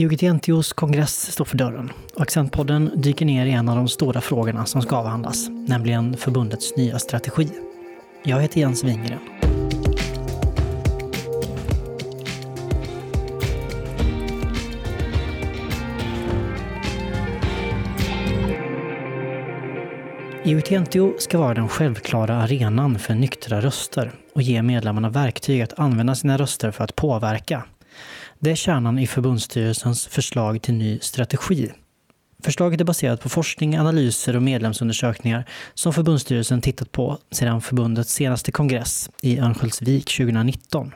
IOGT-NTOs kongress står för dörren och Accentpodden dyker ner i en av de stora frågorna som ska avhandlas, nämligen förbundets nya strategi. Jag heter Jens Wingren. IOGT-NTO ska vara den självklara arenan för nyktra röster och ge medlemmarna verktyg att använda sina röster för att påverka. Det är kärnan i förbundsstyrelsens förslag till ny strategi. Förslaget är baserat på forskning, analyser och medlemsundersökningar som förbundsstyrelsen tittat på sedan förbundets senaste kongress i Örnsköldsvik 2019.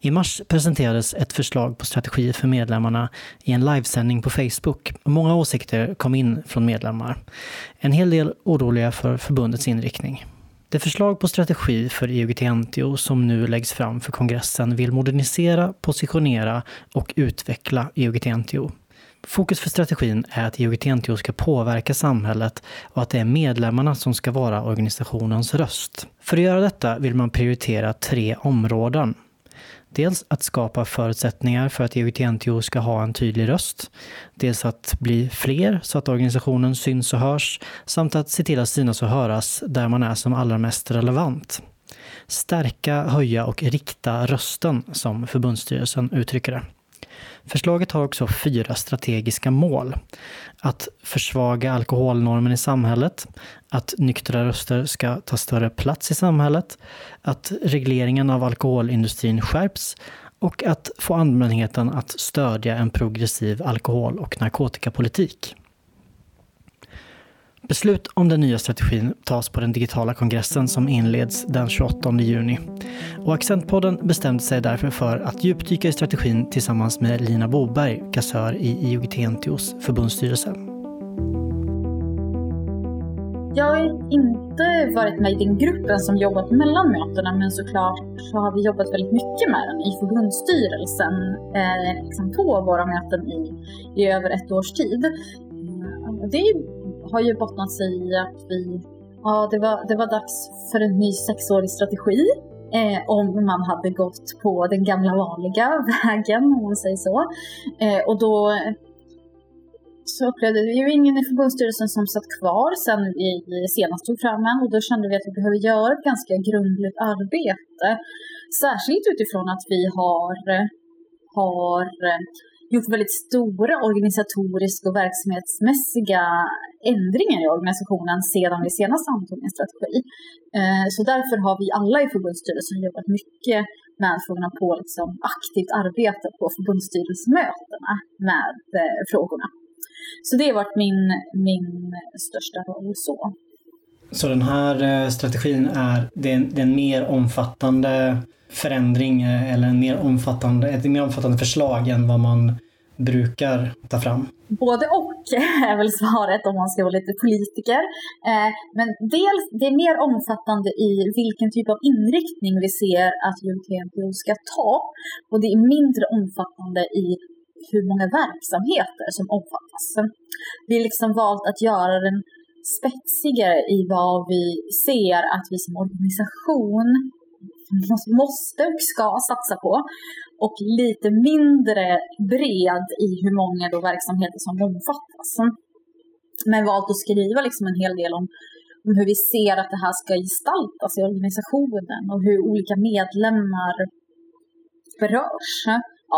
I mars presenterades ett förslag på strategi för medlemmarna i en livesändning på Facebook och många åsikter kom in från medlemmar. En hel del oroliga för förbundets inriktning. Det förslag på strategi för IOGT-NTO som nu läggs fram för kongressen vill modernisera, positionera och utveckla IOGT-NTO. Fokus för strategin är att IOGT-NTO ska påverka samhället och att det är medlemmarna som ska vara organisationens röst. För att göra detta vill man prioritera tre områden. Dels att skapa förutsättningar för att IOGT-NTO ska ha en tydlig röst. Dels att bli fler så att organisationen syns och hörs. Samt att se till att synas och höras där man är som allra mest relevant. Stärka, höja och rikta rösten, som förbundsstyrelsen uttrycker det. Förslaget har också fyra strategiska mål. Att försvaga alkoholnormen i samhället, att nyktra röster ska ta större plats i samhället, att regleringen av alkoholindustrin skärps och att få allmänheten att stödja en progressiv alkohol och narkotikapolitik. Beslut om den nya strategin tas på den digitala kongressen som inleds den 28 juni. Och Accentpodden bestämde sig därför för att djupdyka i strategin tillsammans med Lina Boberg, kassör i IOGT-NTOs förbundsstyrelse. Jag har inte varit med i den gruppen som jobbat mellan mötena men såklart så har vi jobbat väldigt mycket med den i förbundsstyrelsen eh, liksom på våra möten i, i över ett års tid. Eh, det har ju bottnat sig i att vi, ja det var, det var dags för en ny sexårig strategi. Eh, om man hade gått på den gamla vanliga vägen, om man säger så. Eh, och då eh, så upplevde vi ju ingen i förbundsstyrelsen som satt kvar sen vi senast tog fram en och då kände vi att vi behöver göra ett ganska grundligt arbete. Särskilt utifrån att vi har, eh, har eh, gjort väldigt stora organisatoriska och verksamhetsmässiga ändringar i organisationen sedan vi senast antog en strategi. Eh, så därför har vi alla i förbundsstyrelsen jobbat mycket med frågorna på liksom aktivt arbete på förbundsstyrelsemötena med eh, frågorna. Så det har varit min, min största roll så. Så den här eh, strategin är, det är, det är en mer omfattande förändring eh, eller en mer omfattande, ett mer omfattande förslag än vad man brukar ta fram? Både och är väl svaret om man ska vara lite politiker. Eh, men dels, det är mer omfattande i vilken typ av inriktning vi ser att UTMPO ska ta och det är mindre omfattande i hur många verksamheter som omfattas. Vi har liksom valt att göra den spetsigare i vad vi ser att vi som organisation måste och ska satsa på och lite mindre bred i hur många då verksamheter som omfattas. Men valt att skriva liksom en hel del om, om hur vi ser att det här ska gestaltas i organisationen och hur olika medlemmar berörs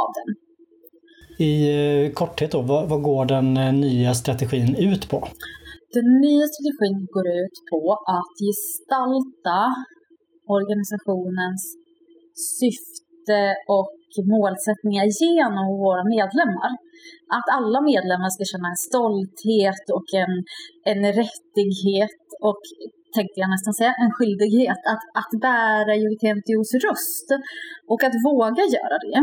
av den. I eh, korthet då, vad, vad går den eh, nya strategin ut på? Den nya strategin går ut på att gestalta organisationens syfte och målsättningar genom våra medlemmar. Att alla medlemmar ska känna en stolthet och en, en rättighet och tänkte jag nästan säga, en skyldighet att, att bära UTMTOs röst och att våga göra det.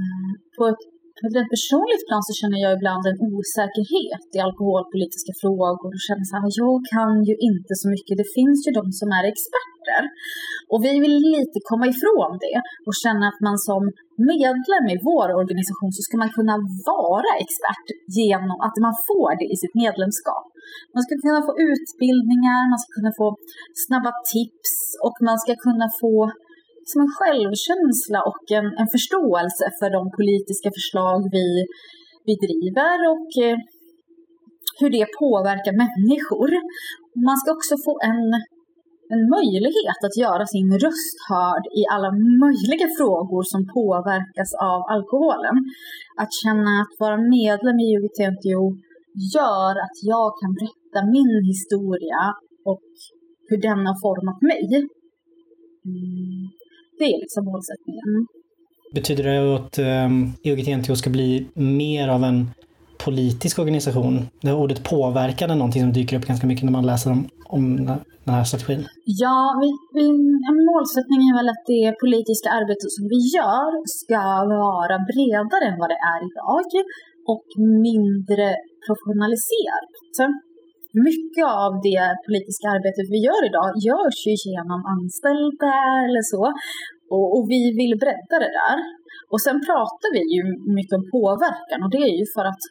Eh, på ett på ett rent personligt plan så känner jag ibland en osäkerhet i alkoholpolitiska frågor och känner så här, jag kan ju inte så mycket, det finns ju de som är experter. Och vi vill lite komma ifrån det och känna att man som medlem i vår organisation så ska man kunna vara expert genom att man får det i sitt medlemskap. Man ska kunna få utbildningar, man ska kunna få snabba tips och man ska kunna få som en självkänsla och en, en förståelse för de politiska förslag vi, vi driver och eh, hur det påverkar människor. Man ska också få en, en möjlighet att göra sin röst hörd i alla möjliga frågor som påverkas av alkoholen. Att känna att vara medlem i UGTNTO gör att jag kan berätta min historia och hur den har format mig. Mm. Det är liksom målsättningen. Betyder det att um, EUGT-NTO ska bli mer av en politisk organisation? Det ordet påverkan är någonting som dyker upp ganska mycket när man läser om, om den här strategin. Ja, vi, vi, en målsättning är väl att det politiska arbetet som vi gör ska vara bredare än vad det är idag och mindre professionaliserat. Mycket av det politiska arbetet vi gör idag görs ju genom anställda eller så. Och, och, vi vill bredda det där. Och sen pratar vi ju mycket om påverkan och det är ju för att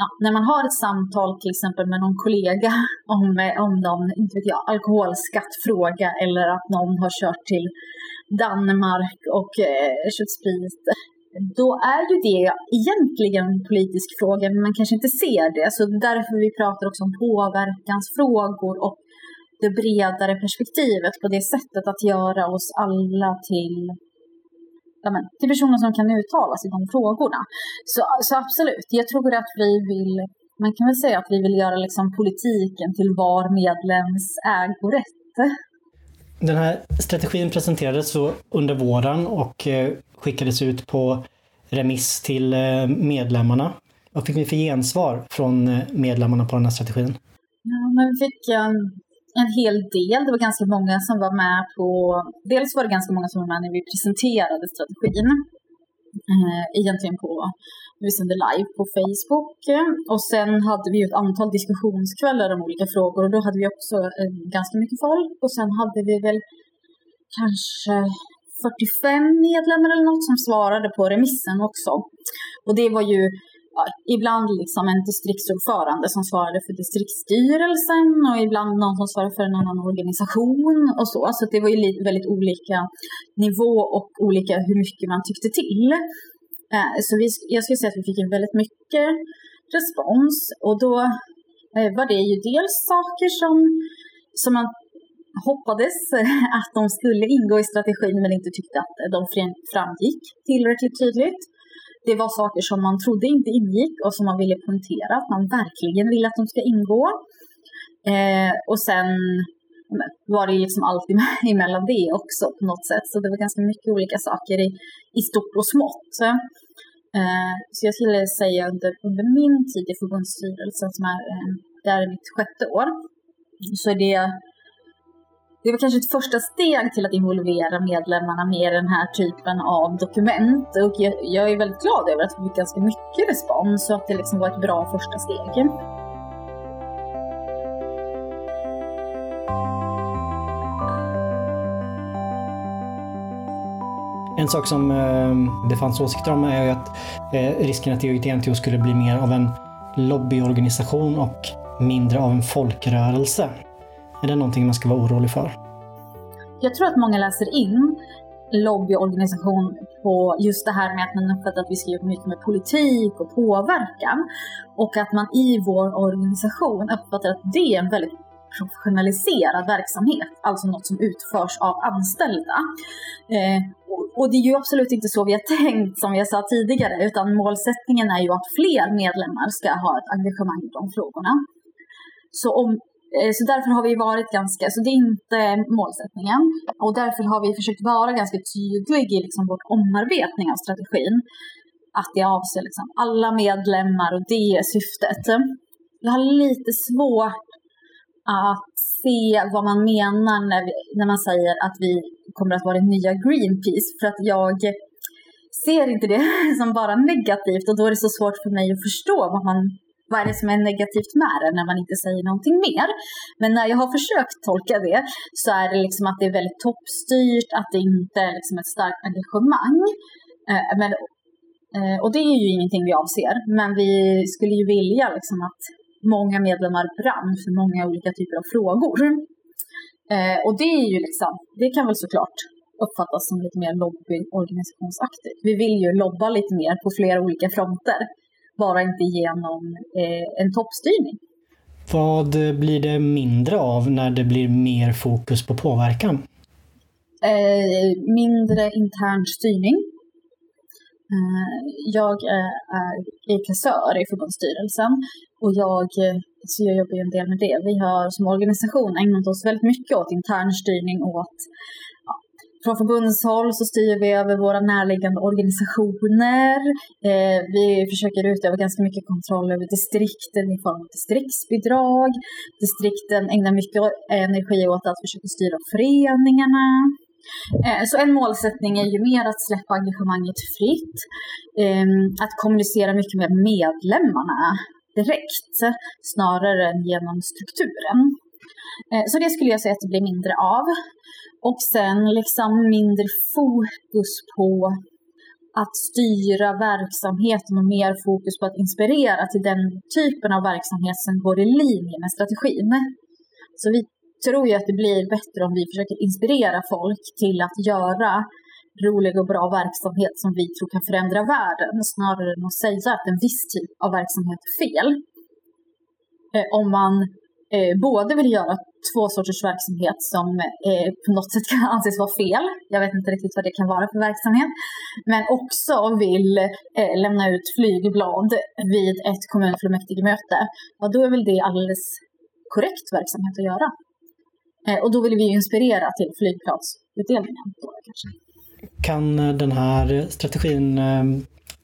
ja, när man har ett samtal till exempel med någon kollega om, om någon inte vet jag, alkoholskattfråga eller att någon har kört till Danmark och eh, köpt sprit då är ju det egentligen en politisk fråga, men man kanske inte ser det. Så därför vi pratar också om påverkansfrågor och det bredare perspektivet på det sättet att göra oss alla till, ja men, till personer som kan uttala sig i de frågorna. Så, så absolut, jag tror att vi vill, man kan väl säga att vi vill göra liksom politiken till var medlems ägorätt. Den här strategin presenterades under våren och eh, skickades ut på remiss till eh, medlemmarna. Vad fick ni för gensvar från eh, medlemmarna på den här strategin? Ja, men vi fick en, en hel del. Det var ganska många som var med på... Dels var det ganska många som var med när vi presenterade strategin. Eh, egentligen på, vi sände live på Facebook. Och sen hade vi ett antal diskussionskvällar om olika frågor och då hade vi också eh, ganska mycket folk. Och sen hade vi väl kanske 45 medlemmar eller något som svarade på remissen också. Och det var ju ibland liksom en distriktsordförande som svarade för distriktsstyrelsen och ibland någon som svarade för en annan organisation och så. Så det var ju väldigt olika nivå och olika hur mycket man tyckte till. Eh, så vi, jag skulle säga att vi fick väldigt mycket respons och då eh, var det ju dels saker som, som man hoppades att de skulle ingå i strategin men inte tyckte att de framgick tillräckligt tydligt. Det var saker som man trodde inte ingick och som man ville poängtera att man verkligen vill att de ska ingå. Eh, och sen var det liksom allt emellan det också på något sätt. Så det var ganska mycket olika saker i, i stort och smått. Eh, så jag skulle säga under, under min tid i förbundsstyrelsen, som är, eh, det är mitt sjätte år, så är det det var kanske ett första steg till att involvera medlemmarna med den här typen av dokument. Och jag, jag är väldigt glad över att vi fick ganska mycket respons och att det liksom var ett bra första steg. En sak som eh, det fanns åsikter om är att eh, risken att IOGT-NTO skulle bli mer av en lobbyorganisation och mindre av en folkrörelse. Är det någonting man ska vara orolig för? Jag tror att många läser in lobbyorganisation på just det här med att man uppfattar att vi ska jobba mycket med politik och påverkan. Och att man i vår organisation uppfattar att det är en väldigt professionaliserad verksamhet, alltså något som utförs av anställda. Eh, och det är ju absolut inte så vi har tänkt som jag sa tidigare, utan målsättningen är ju att fler medlemmar ska ha ett engagemang i de frågorna. Så om Eh, så därför har vi varit ganska, så det är inte målsättningen. Och därför har vi försökt vara ganska tydlig i liksom vår omarbetning av strategin. Att det avser liksom alla medlemmar och det är syftet. Jag har lite svårt att se vad man menar när, vi, när man säger att vi kommer att vara det nya Greenpeace. För att jag ser inte det som bara negativt och då är det så svårt för mig att förstå vad man vad är det som är negativt med det när man inte säger någonting mer? Men när jag har försökt tolka det så är det liksom att det är väldigt toppstyrt, att det inte är liksom ett starkt engagemang. Eh, men, eh, och det är ju ingenting vi avser, men vi skulle ju vilja liksom att många medlemmar brann för många olika typer av frågor. Eh, och det är ju liksom, det kan väl såklart uppfattas som lite mer lobbyorganisationsaktigt. Vi vill ju lobba lite mer på flera olika fronter, bara inte genom eh, en toppstyrning. Vad blir det mindre av när det blir mer fokus på påverkan? Eh, mindre intern styrning. Eh, jag är, är kassör i förbundsstyrelsen och jag, så jag jobbar ju en del med det. Vi har som organisation ägnat oss väldigt mycket åt intern styrning åt från förbundshåll så styr vi över våra närliggande organisationer. Eh, vi försöker utöva ganska mycket kontroll över distrikten i form av distriktsbidrag. Distrikten ägnar mycket energi åt att försöka styra föreningarna. Eh, så en målsättning är ju mer att släppa engagemanget fritt. Eh, att kommunicera mycket med medlemmarna direkt snarare än genom strukturen. Eh, så det skulle jag säga att det blir mindre av. Och sen liksom mindre fokus på att styra verksamheten och mer fokus på att inspirera till den typen av verksamhet som går i linje med strategin. Så vi tror ju att det blir bättre om vi försöker inspirera folk till att göra rolig och bra verksamhet som vi tror kan förändra världen snarare än att säga att en viss typ av verksamhet är fel. Eh, om man eh, både vill göra två sorters verksamhet som eh, på något sätt kan anses vara fel. Jag vet inte riktigt vad det kan vara för verksamhet. Men också vill eh, lämna ut flygblad vid ett kommunfullmäktigemöte. Ja, då är väl det alldeles korrekt verksamhet att göra. Eh, och då vill vi inspirera till flygplatsutdelningen. Då, kanske. Kan den här strategin eh,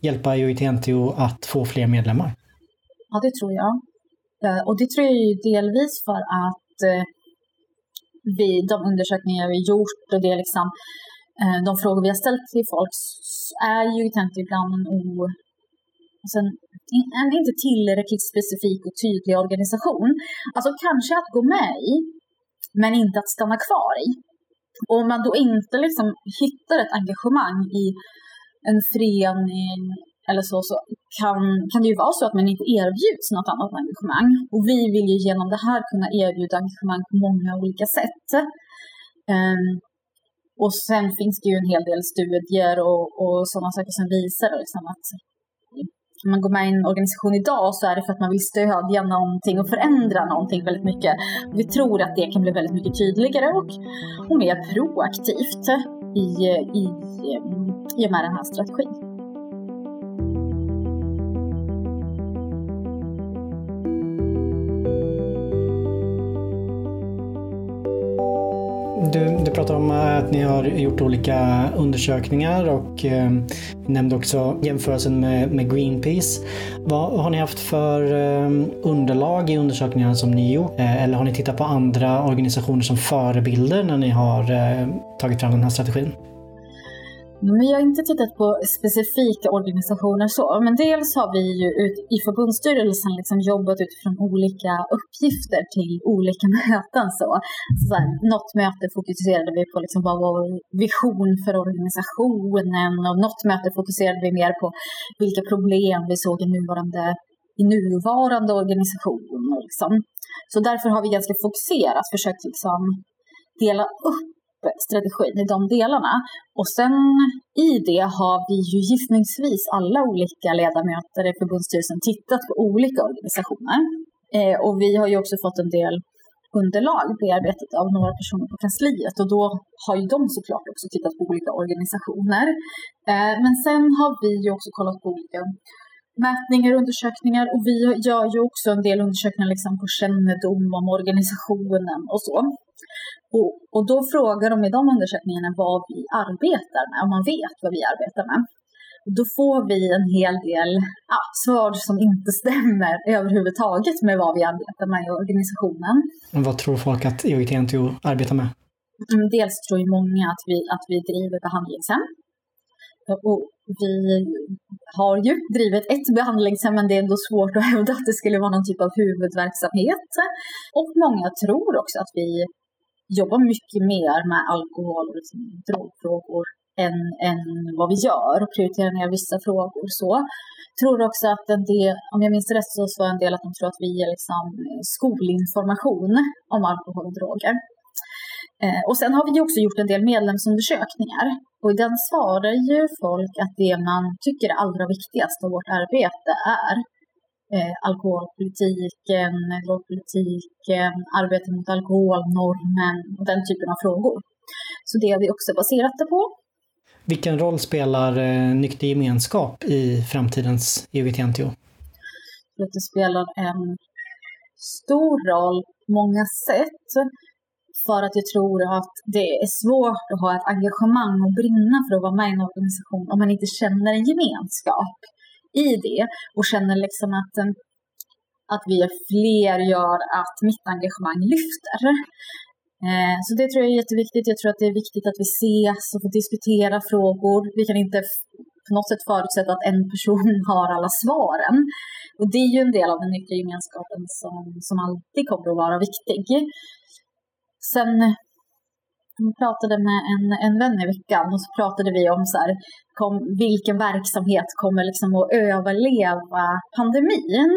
hjälpa UIT-NTO att få fler medlemmar? Ja, det tror jag. Eh, och det tror jag ju delvis för att eh, vi, de undersökningar vi gjort och det liksom eh, de frågor vi har ställt till folk är ju ibland en, o, alltså en, en inte tillräckligt specifik och tydlig organisation. Alltså kanske att gå med i, men inte att stanna kvar i. Och om man då inte liksom hittar ett engagemang i en förening eller så, så kan, kan det ju vara så att man inte erbjuds något annat engagemang. Och vi vill ju genom det här kunna erbjuda engagemang på många olika sätt. Um, och sen finns det ju en hel del studier och, och sådana saker som visar liksom att om man går med i en organisation idag så är det för att man vill stödja någonting och förändra någonting väldigt mycket. Vi tror att det kan bli väldigt mycket tydligare och, och mer proaktivt i, i, i och med den här strategin. Du, du pratar om eh, att ni har gjort olika undersökningar och eh, nämnde också jämförelsen med, med Greenpeace. Vad har ni haft för eh, underlag i undersökningarna som ni gjort? Eh, eller har ni tittat på andra organisationer som förebilder när ni har eh, tagit fram den här strategin? Men jag har inte tittat på specifika organisationer så, men dels har vi ju ut, i förbundsstyrelsen liksom jobbat utifrån olika uppgifter till olika möten. Så. Så här, något möte fokuserade vi på liksom vad vår vision för organisationen och något möte fokuserade vi mer på vilka problem vi såg i nuvarande, i nuvarande organisation. Liksom. Så därför har vi ganska fokuserat försökt liksom dela upp strategin i de delarna. Och sen i det har vi ju gissningsvis alla olika ledamöter i förbundsstyrelsen tittat på olika organisationer. Eh, och vi har ju också fått en del underlag bearbetat av några personer på kansliet och då har ju de såklart också tittat på olika organisationer. Eh, men sen har vi ju också kollat på olika mätningar och undersökningar och vi gör ju också en del undersökningar liksom på kännedom om organisationen och så. Och, och då frågar de i de undersökningarna vad vi arbetar med, om man vet vad vi arbetar med. Då får vi en hel del ja, svar som inte stämmer överhuvudtaget med vad vi arbetar med i organisationen. Vad tror folk att EOIT-NTO arbetar med? Mm, dels tror ju många att vi, att vi driver behandlingshem. Och vi har ju drivit ett behandlingshem, men det är ändå svårt att hävda att det skulle vara någon typ av huvudverksamhet. Och många tror också att vi jobbar mycket mer med alkohol och liksom, drogfrågor än, än vad vi gör och prioriterar ner vissa frågor. Så tror också att en del, om jag minns rätt så sa en del att de tror att vi ger liksom skolinformation om alkohol och droger. Eh, och sen har vi också gjort en del medlemsundersökningar. Och i den svarar ju folk att det man tycker är allra viktigast av vårt arbete är eh, alkoholpolitiken, drogpolitiken, arbetet mot alkoholnormen och den typen av frågor. Så det har vi också baserat det på. Vilken roll spelar eh, nykter gemenskap i framtidens EUG-TNTO? Det spelar en stor roll på många sätt. För att jag tror att det är svårt att ha ett engagemang och brinna för att vara med i en organisation om man inte känner en gemenskap i det och känner liksom att, eh, att vi är fler gör att mitt engagemang lyfter. Eh, så det tror jag är jätteviktigt. Jag tror att det är viktigt att vi ses och får diskutera frågor. Vi kan inte på något sätt förutsätta att en person har alla svaren. Och det är ju en del av den nyttiga gemenskapen som, som alltid kommer att vara viktig. Sen jag pratade med en, en vän i veckan och så pratade vi om så här, kom, vilken verksamhet kommer liksom att överleva pandemin.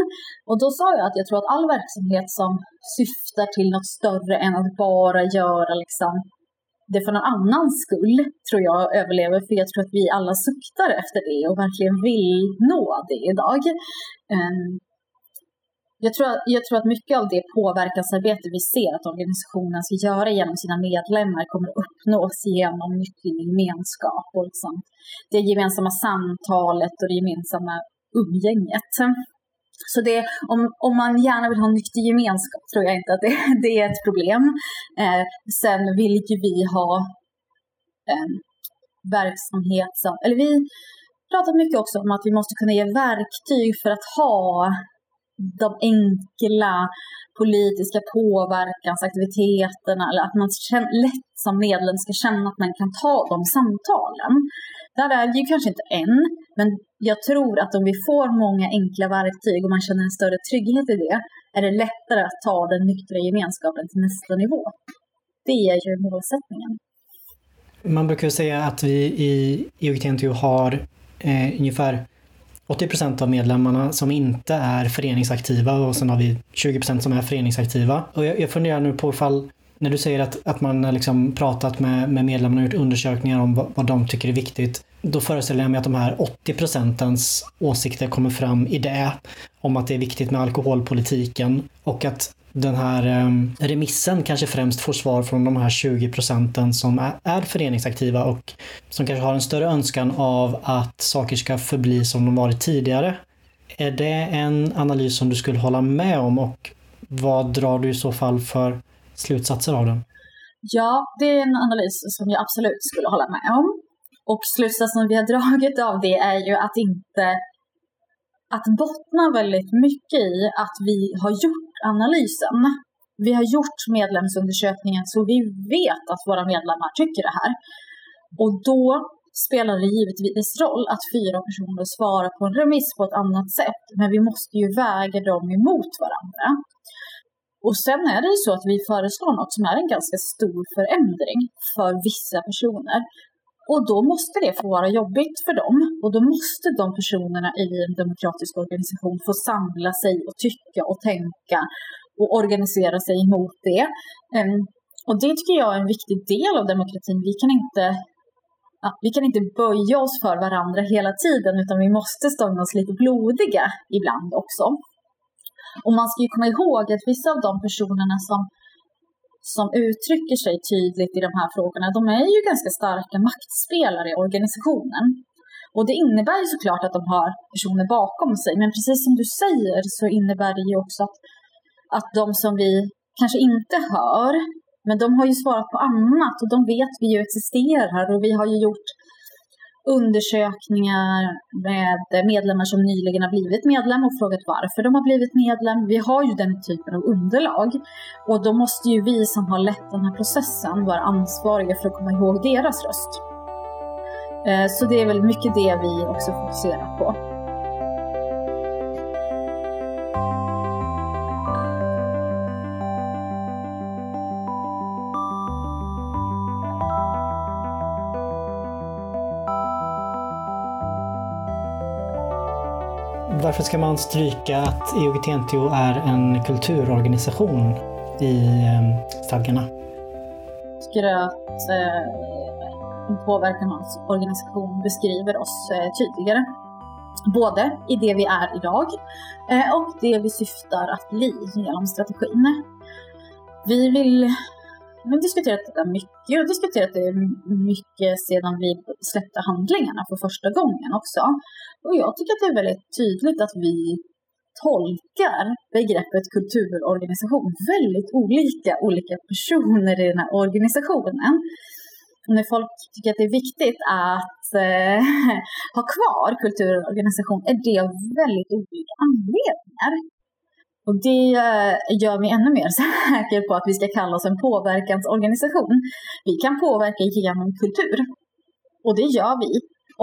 Och då sa jag att jag tror att all verksamhet som syftar till något större än att bara göra liksom, det för någon annans skull tror jag överlever. För jag tror att vi alla suktar efter det och verkligen vill nå det idag. Um, jag tror, jag tror att mycket av det påverkansarbete vi ser att organisationen ska göra genom sina medlemmar kommer att uppnås genom nyttig gemenskap och liksom det gemensamma samtalet och det gemensamma umgänget. Så det, om, om man gärna vill ha nykter gemenskap tror jag inte att det, det är ett problem. Eh, sen vill ju vi ha eh, verksamhet som, eller vi pratat mycket också om att vi måste kunna ge verktyg för att ha de enkla politiska påverkansaktiviteterna eller att man lätt som medlem ska känna att man kan ta de samtalen. Där är vi ju kanske inte än, men jag tror att om vi får många enkla verktyg och man känner en större trygghet i det, är det lättare att ta den nyktra gemenskapen till nästa nivå. Det är ju målsättningen. Man brukar säga att vi i IOGT-NTO har eh, ungefär 80 av medlemmarna som inte är föreningsaktiva och sen har vi 20 som är föreningsaktiva. Och jag, jag funderar nu på ifall när du säger att, att man har liksom pratat med, med medlemmarna och gjort undersökningar om vad, vad de tycker är viktigt. Då föreställer jag mig att de här 80 procentens åsikter kommer fram i det. Om att det är viktigt med alkoholpolitiken och att den här ehm, remissen kanske främst får svar från de här 20 procenten som är, är föreningsaktiva och som kanske har en större önskan av att saker ska förbli som de varit tidigare. Är det en analys som du skulle hålla med om och vad drar du i så fall för slutsatser av den? Ja, det är en analys som jag absolut skulle hålla med om. Och slutsatsen vi har dragit av det är ju att inte att bottna väldigt mycket i att vi har gjort analysen. Vi har gjort medlemsundersökningen så vi vet att våra medlemmar tycker det här. Och då spelar det givetvis roll att fyra personer svarar på en remiss på ett annat sätt, men vi måste ju väga dem emot varandra. Och sen är det ju så att vi föreslår något som är en ganska stor förändring för vissa personer. Och då måste det få vara jobbigt för dem. Och då måste de personerna i en demokratisk organisation få samla sig och tycka och tänka och organisera sig emot det. Ehm, och det tycker jag är en viktig del av demokratin. Vi kan inte, ja, vi kan inte böja oss för varandra hela tiden utan vi måste stånga oss lite blodiga ibland också. Och man ska ju komma ihåg att vissa av de personerna som som uttrycker sig tydligt i de här frågorna, de är ju ganska starka maktspelare i organisationen. Och det innebär ju såklart att de har personer bakom sig, men precis som du säger så innebär det ju också att, att de som vi kanske inte hör, men de har ju svarat på annat och de vet vi ju existerar och vi har ju gjort undersökningar med medlemmar som nyligen har blivit medlem och frågat varför de har blivit medlem. Vi har ju den typen av underlag och då måste ju vi som har lett den här processen vara ansvariga för att komma ihåg deras röst. Eh, så det är väl mycket det vi också fokuserar på. Varför ska man stryka att IOGT-NTO är en kulturorganisation i ehm, stadgarna? Jag tycker att eh, organisation beskriver oss eh, tydligare. Både i det vi är idag eh, och det vi syftar att bli genom strategin. Vi vill har diskuterat det mycket och diskuterat det mycket sedan vi släppte handlingarna för första gången också. Och jag tycker att det är väldigt tydligt att vi tolkar begreppet kulturorganisation väldigt olika, olika personer i den här organisationen. När folk tycker att det är viktigt att eh, ha kvar kulturorganisation är det av väldigt olika anledningar. Och det eh, gör mig ännu mer säker på att vi ska kalla oss en påverkansorganisation. Vi kan påverka genom kultur. Och det gör vi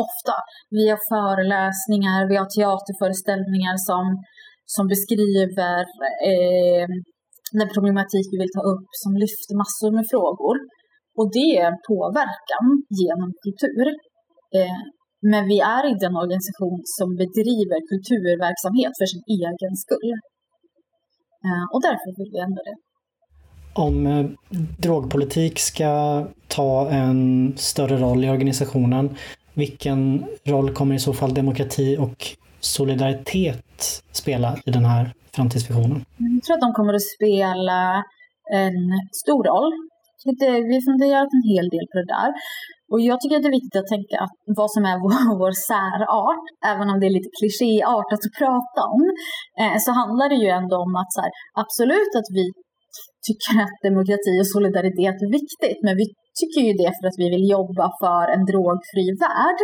ofta. Vi har föreläsningar, vi har teaterföreställningar som, som beskriver eh, den problematik vi vill ta upp, som lyfter massor med frågor. Och det är en påverkan genom kultur. Eh, men vi är inte en organisation som bedriver kulturverksamhet för sin egen skull. Eh, och därför vill vi ändra det. Om eh, drogpolitik ska ta en större roll i organisationen, vilken roll kommer i så fall demokrati och solidaritet spela i den här framtidsvisionen? Jag tror att de kommer att spela en stor roll. Vi har funderat en hel del på det där. Och jag tycker att det är viktigt att tänka att vad som är vår, vår särart, även om det är lite klichéartat att prata om, eh, så handlar det ju ändå om att så här, absolut att vi tycker att demokrati och solidaritet är viktigt, men vi tycker ju det för att vi vill jobba för en drogfri värld.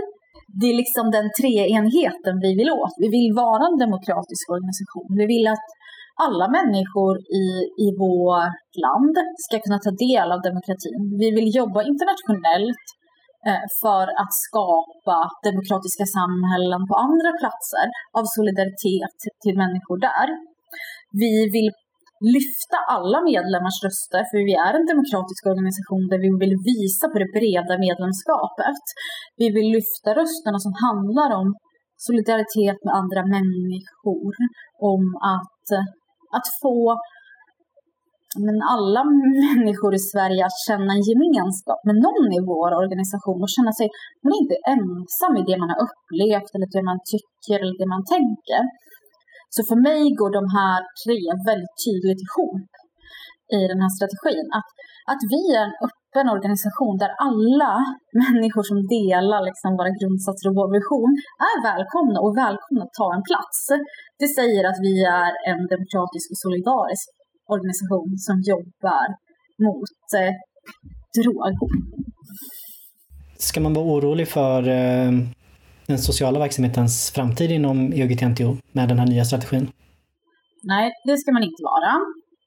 Det är liksom den treenheten vi vill åt. Vi vill vara en demokratisk organisation. Vi vill att alla människor i, i vårt land ska kunna ta del av demokratin. Vi vill jobba internationellt Eh, för att skapa demokratiska samhällen på andra platser av solidaritet till människor där. Vi vill lyfta alla medlemmars röster, för vi är en demokratisk organisation där vi vill visa på det breda medlemskapet. Vi vill lyfta rösterna som handlar om solidaritet med andra människor, om att, att få men alla människor i Sverige att känna en gemenskap med någon i vår organisation och känna sig man är inte ensam i det man har upplevt eller det man tycker eller det man tänker. Så för mig går de här tre väldigt tydligt ihop i den här strategin. Att, att vi är en öppen organisation där alla människor som delar liksom våra grundsatser och vår vision är välkomna och välkomna att ta en plats. Det säger att vi är en demokratisk och solidarisk organisation som jobbar mot eh, droger. Ska man vara orolig för eh, den sociala verksamhetens framtid inom EUG-TNTO med den här nya strategin? Nej, det ska man inte vara.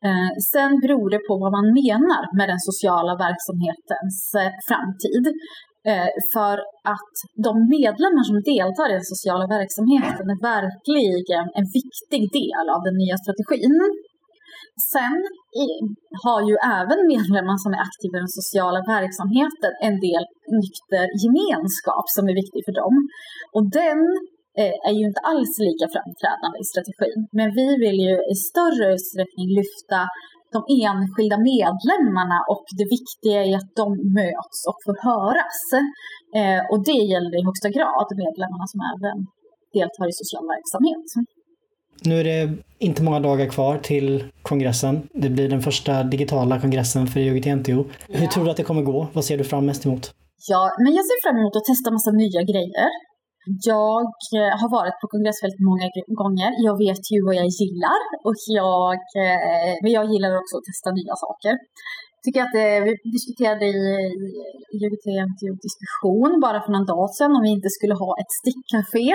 Eh, sen beror det på vad man menar med den sociala verksamhetens eh, framtid. Eh, för att de medlemmar som deltar i den sociala verksamheten är verkligen en viktig del av den nya strategin. Sen har ju även medlemmar som är aktiva i den sociala verksamheten en del nykter gemenskap som är viktig för dem. Och den eh, är ju inte alls lika framträdande i strategin. Men vi vill ju i större utsträckning lyfta de enskilda medlemmarna och det viktiga är att de möts och får höras. Eh, och det gäller i högsta grad medlemmarna som även deltar i social verksamhet. Nu är det inte många dagar kvar till kongressen. Det blir den första digitala kongressen för IOGT-NTO. Hur tror du att det kommer gå? Vad ser du fram mest emot? Ja, men jag ser fram emot att testa massa nya grejer. Jag eh, har varit på kongress väldigt många gånger. Jag vet ju vad jag gillar och jag, eh, men jag gillar också att testa nya saker. Jag tycker att eh, vi diskuterade i IOGT-NTO-diskussion bara för någon dag sedan om vi inte skulle ha ett stickcafé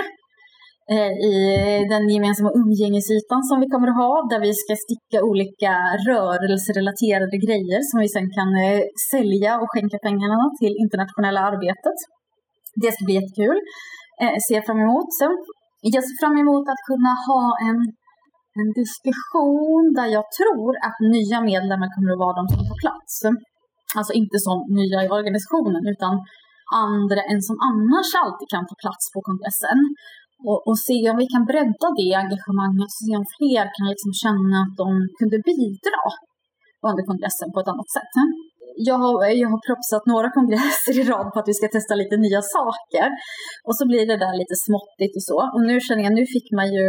Eh, i den gemensamma umgängesytan som vi kommer att ha, där vi ska sticka olika rörelserelaterade grejer som vi sen kan eh, sälja och skänka pengarna till internationella arbetet. Det ska bli jättekul. Eh, ser fram emot. Sen, jag ser fram emot att kunna ha en, en diskussion där jag tror att nya medlemmar kommer att vara de som tar plats. Alltså inte som nya i organisationen, utan andra än som annars alltid kan ta plats på kongressen och, och se om vi kan bredda det engagemanget, och se om fler kan liksom känna att de kunde bidra under kongressen på ett annat sätt. jag har, jag har propsat några kongresser i rad på att vi ska testa lite nya saker. Och så blir det där lite småttigt och så. Och nu känner jag, nu fick man ju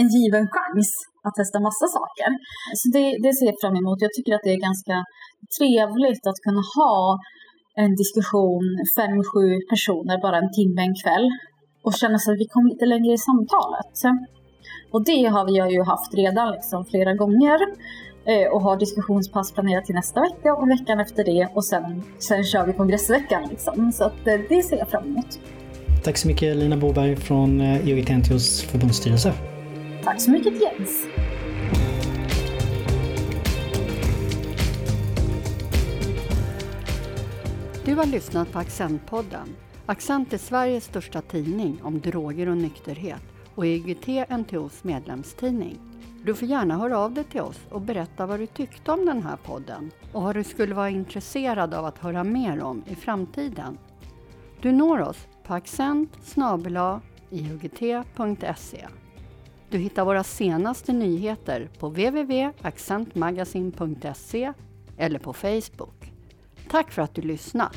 en given chans att testa massa saker. Så det, det ser jag fram emot. Jag tycker att det är ganska trevligt att kunna ha en diskussion, fem, sju personer, bara en timme en kväll och känna sig att vi kom lite längre i samtalet. Och det har vi ju haft redan liksom flera gånger eh, och har diskussionspass planerat till nästa vecka och veckan efter det och sen, sen kör vi kongressveckan. Liksom. Så att, eh, det ser jag fram emot. Tack så mycket Lina Boberg från IOGT-NTOs eh, förbundsstyrelse. Tack så mycket Jens. Du har lyssnat på Accentpodden. Accent är Sveriges största tidning om droger och nykterhet och IOGT-NTOs medlemstidning. Du får gärna höra av dig till oss och berätta vad du tyckte om den här podden och vad du skulle vara intresserad av att höra mer om i framtiden. Du når oss på accent Du hittar våra senaste nyheter på www.accentmagasin.se eller på Facebook. Tack för att du lyssnat!